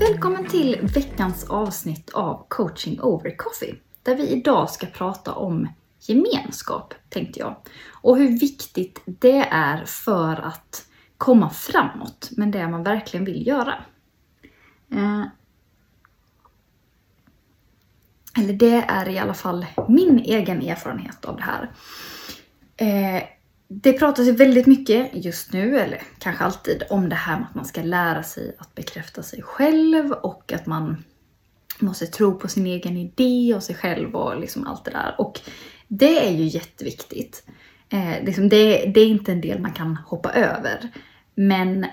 Välkommen till veckans avsnitt av Coaching Over Coffee. Där vi idag ska prata om gemenskap, tänkte jag. Och hur viktigt det är för att komma framåt med det man verkligen vill göra. Eh, eller det är i alla fall min egen erfarenhet av det här. Eh, det pratas ju väldigt mycket just nu, eller kanske alltid, om det här med att man ska lära sig att bekräfta sig själv och att man måste tro på sin egen idé och sig själv och liksom allt det där. Och det är ju jätteviktigt. Eh, liksom det, det är inte en del man kan hoppa över. Men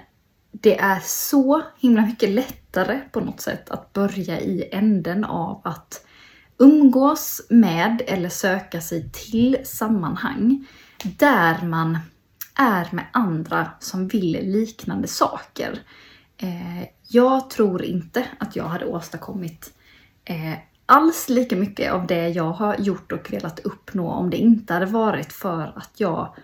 det är så himla mycket lättare på något sätt att börja i änden av att umgås med eller söka sig till sammanhang där man är med andra som vill liknande saker. Eh, jag tror inte att jag hade åstadkommit eh, alls lika mycket av det jag har gjort och velat uppnå om det inte hade varit för att jag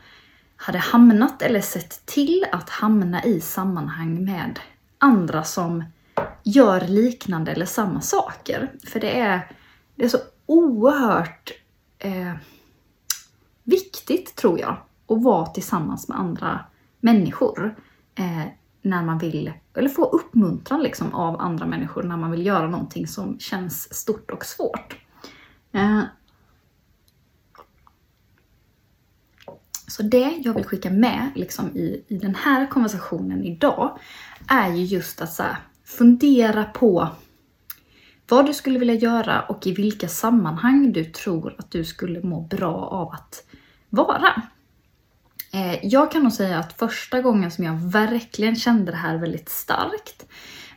hade hamnat eller sett till att hamna i sammanhang med andra som gör liknande eller samma saker. För det är, det är så oerhört eh, viktigt, tror jag, att vara tillsammans med andra människor. Eh, när man vill, eller få uppmuntran liksom av andra människor när man vill göra någonting som känns stort och svårt. Eh, så det jag vill skicka med liksom i, i den här konversationen idag är ju just att så här, fundera på vad du skulle vilja göra och i vilka sammanhang du tror att du skulle må bra av att vara. Eh, jag kan nog säga att första gången som jag verkligen kände det här väldigt starkt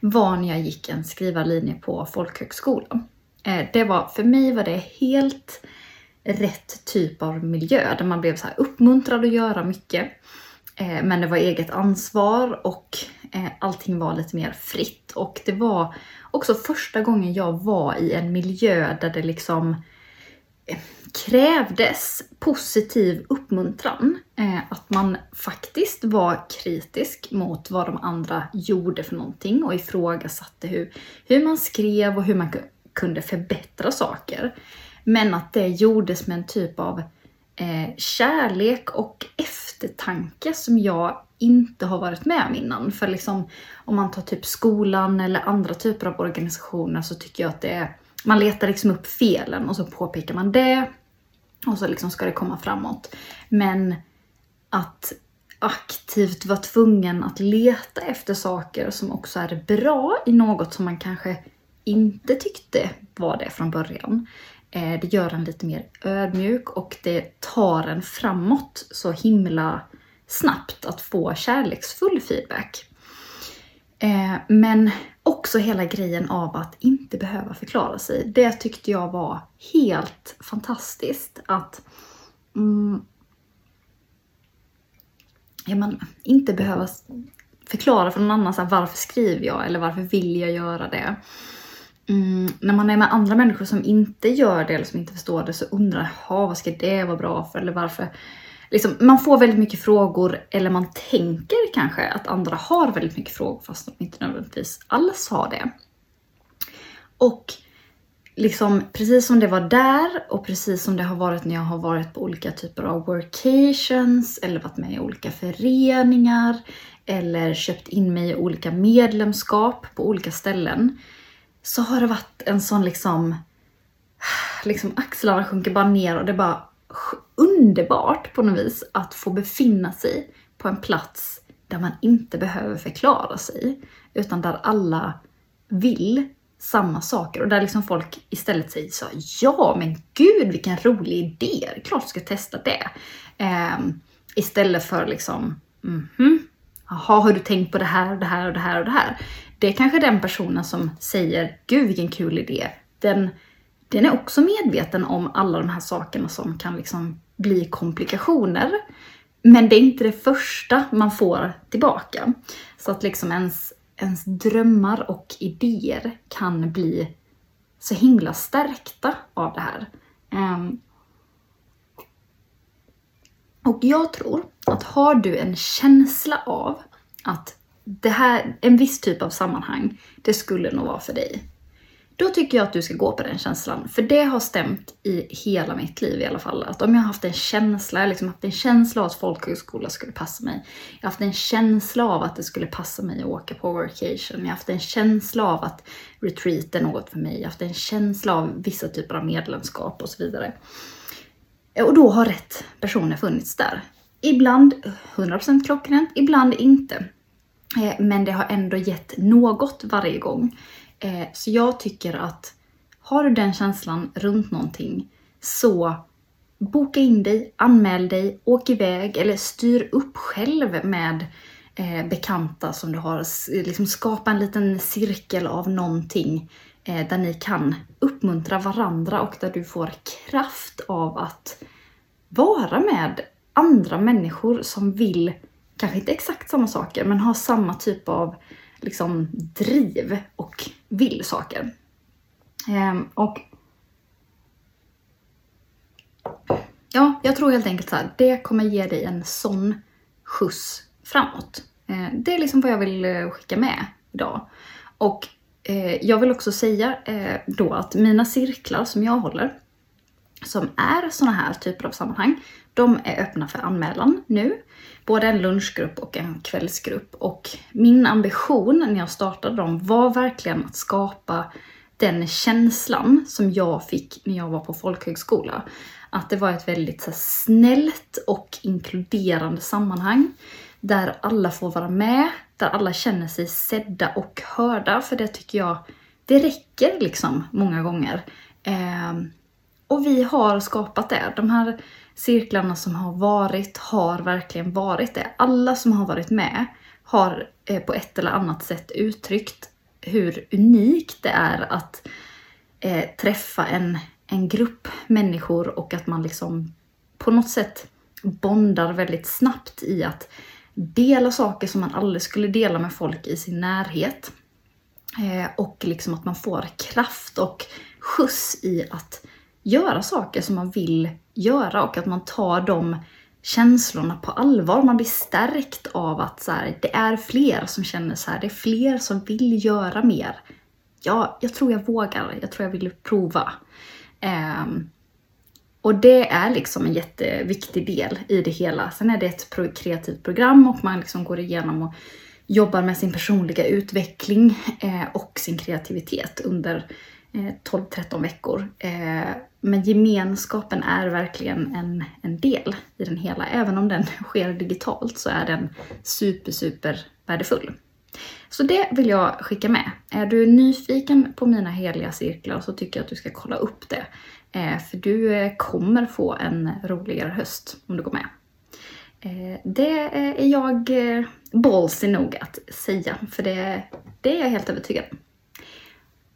var när jag gick en skrivarlinje på folkhögskolan. Eh, det var, för mig var det helt rätt typ av miljö där man blev så här uppmuntrad att göra mycket. Eh, men det var eget ansvar och allting var lite mer fritt. Och det var också första gången jag var i en miljö där det liksom krävdes positiv uppmuntran. Eh, att man faktiskt var kritisk mot vad de andra gjorde för någonting och ifrågasatte hur, hur man skrev och hur man kunde förbättra saker. Men att det gjordes med en typ av eh, kärlek och eftertanke som jag inte har varit med om innan. För liksom, om man tar typ skolan eller andra typer av organisationer så tycker jag att det är man letar liksom upp felen och så påpekar man det och så liksom ska det komma framåt. Men att aktivt vara tvungen att leta efter saker som också är bra i något som man kanske inte tyckte var det från början. Eh, det gör en lite mer ödmjuk och det tar en framåt så himla snabbt att få kärleksfull feedback. Eh, men också hela grejen av att inte behöva förklara sig. Det tyckte jag var helt fantastiskt. Att mm, ja, man inte behöva förklara för någon annan så här, varför skriver jag eller varför vill jag göra det. Mm, när man är med andra människor som inte gör det eller som inte förstår det så undrar jag, vad ska det vara bra för? Eller varför liksom, man får väldigt mycket frågor, eller man tänker kanske att andra har väldigt mycket frågor fast de inte nödvändigtvis alls har det. Och liksom precis som det var där och precis som det har varit när jag har varit på olika typer av workations eller varit med i olika föreningar eller köpt in mig i olika medlemskap på olika ställen så har det varit en sån liksom, liksom axlarna sjunker bara ner och det bara underbart på något vis att få befinna sig på en plats där man inte behöver förklara sig, utan där alla vill samma saker och där liksom folk istället säger så ja men gud vilken rolig idé, det är klart du ska testa det. Eh, istället för liksom, mhm, mm jaha har du tänkt på det här och det här och det här och det här. Det är kanske den personen som säger, gud vilken kul idé, den, den är också medveten om alla de här sakerna som kan liksom bli komplikationer. Men det är inte det första man får tillbaka. Så att liksom ens, ens drömmar och idéer kan bli så himla stärkta av det här. Um, och jag tror att har du en känsla av att det här, en viss typ av sammanhang, det skulle nog vara för dig. Då tycker jag att du ska gå på den känslan. För det har stämt i hela mitt liv i alla fall. Att om jag har haft en känsla, jag har liksom haft en känsla av att folkhögskola skulle passa mig. Jag har haft en känsla av att det skulle passa mig att åka på workation. Jag har haft en känsla av att retreat är något för mig. Jag har haft en känsla av vissa typer av medlemskap och så vidare. Och då har rätt personer funnits där. Ibland 100% klockrent, ibland inte. Eh, men det har ändå gett något varje gång. Eh, så jag tycker att har du den känslan runt någonting så boka in dig, anmäl dig, åk iväg eller styr upp själv med eh, bekanta som du har. Liksom skapa en liten cirkel av någonting eh, där ni kan uppmuntra varandra och där du får kraft av att vara med andra människor som vill, kanske inte exakt samma saker, men har samma typ av liksom driv och vill saker. Ehm, och ja, jag tror helt enkelt så här, det kommer ge dig en sån skjuts framåt. Ehm, det är liksom vad jag vill eh, skicka med idag. Och eh, jag vill också säga eh, då att mina cirklar som jag håller, som är såna här typer av sammanhang, de är öppna för anmälan nu. Både en lunchgrupp och en kvällsgrupp. Och min ambition när jag startade dem var verkligen att skapa den känslan som jag fick när jag var på folkhögskola. Att det var ett väldigt så snällt och inkluderande sammanhang. Där alla får vara med, där alla känner sig sedda och hörda. För det tycker jag, det räcker liksom många gånger. Eh, och vi har skapat det. De här cirklarna som har varit har verkligen varit det. Alla som har varit med har eh, på ett eller annat sätt uttryckt hur unikt det är att eh, träffa en, en grupp människor och att man liksom på något sätt bondar väldigt snabbt i att dela saker som man aldrig skulle dela med folk i sin närhet. Eh, och liksom att man får kraft och skjuts i att göra saker som man vill göra och att man tar de känslorna på allvar. Man blir stärkt av att så här, det är fler som känner så här, det är fler som vill göra mer. Ja, jag tror jag vågar, jag tror jag vill prova. Um, och det är liksom en jätteviktig del i det hela. Sen är det ett kreativt program och man liksom går igenom och jobbar med sin personliga utveckling eh, och sin kreativitet under Eh, 12-13 veckor. Eh, men gemenskapen är verkligen en, en del i den hela. Även om den sker digitalt så är den super, super värdefull. Så det vill jag skicka med. Är du nyfiken på mina heliga cirklar så tycker jag att du ska kolla upp det. Eh, för du eh, kommer få en roligare höst om du går med. Det är jag ballsy nog att säga, för det, det är jag helt övertygad om.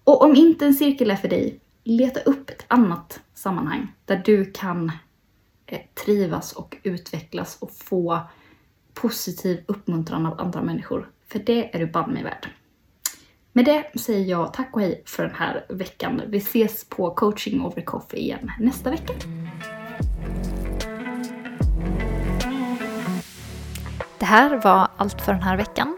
Och om inte en cirkel är för dig, leta upp ett annat sammanhang där du kan eh, trivas och utvecklas och få positiv uppmuntran av andra människor. För det är du banne mig värd. Med det säger jag tack och hej för den här veckan. Vi ses på coaching over coffee igen nästa vecka. Det här var allt för den här veckan.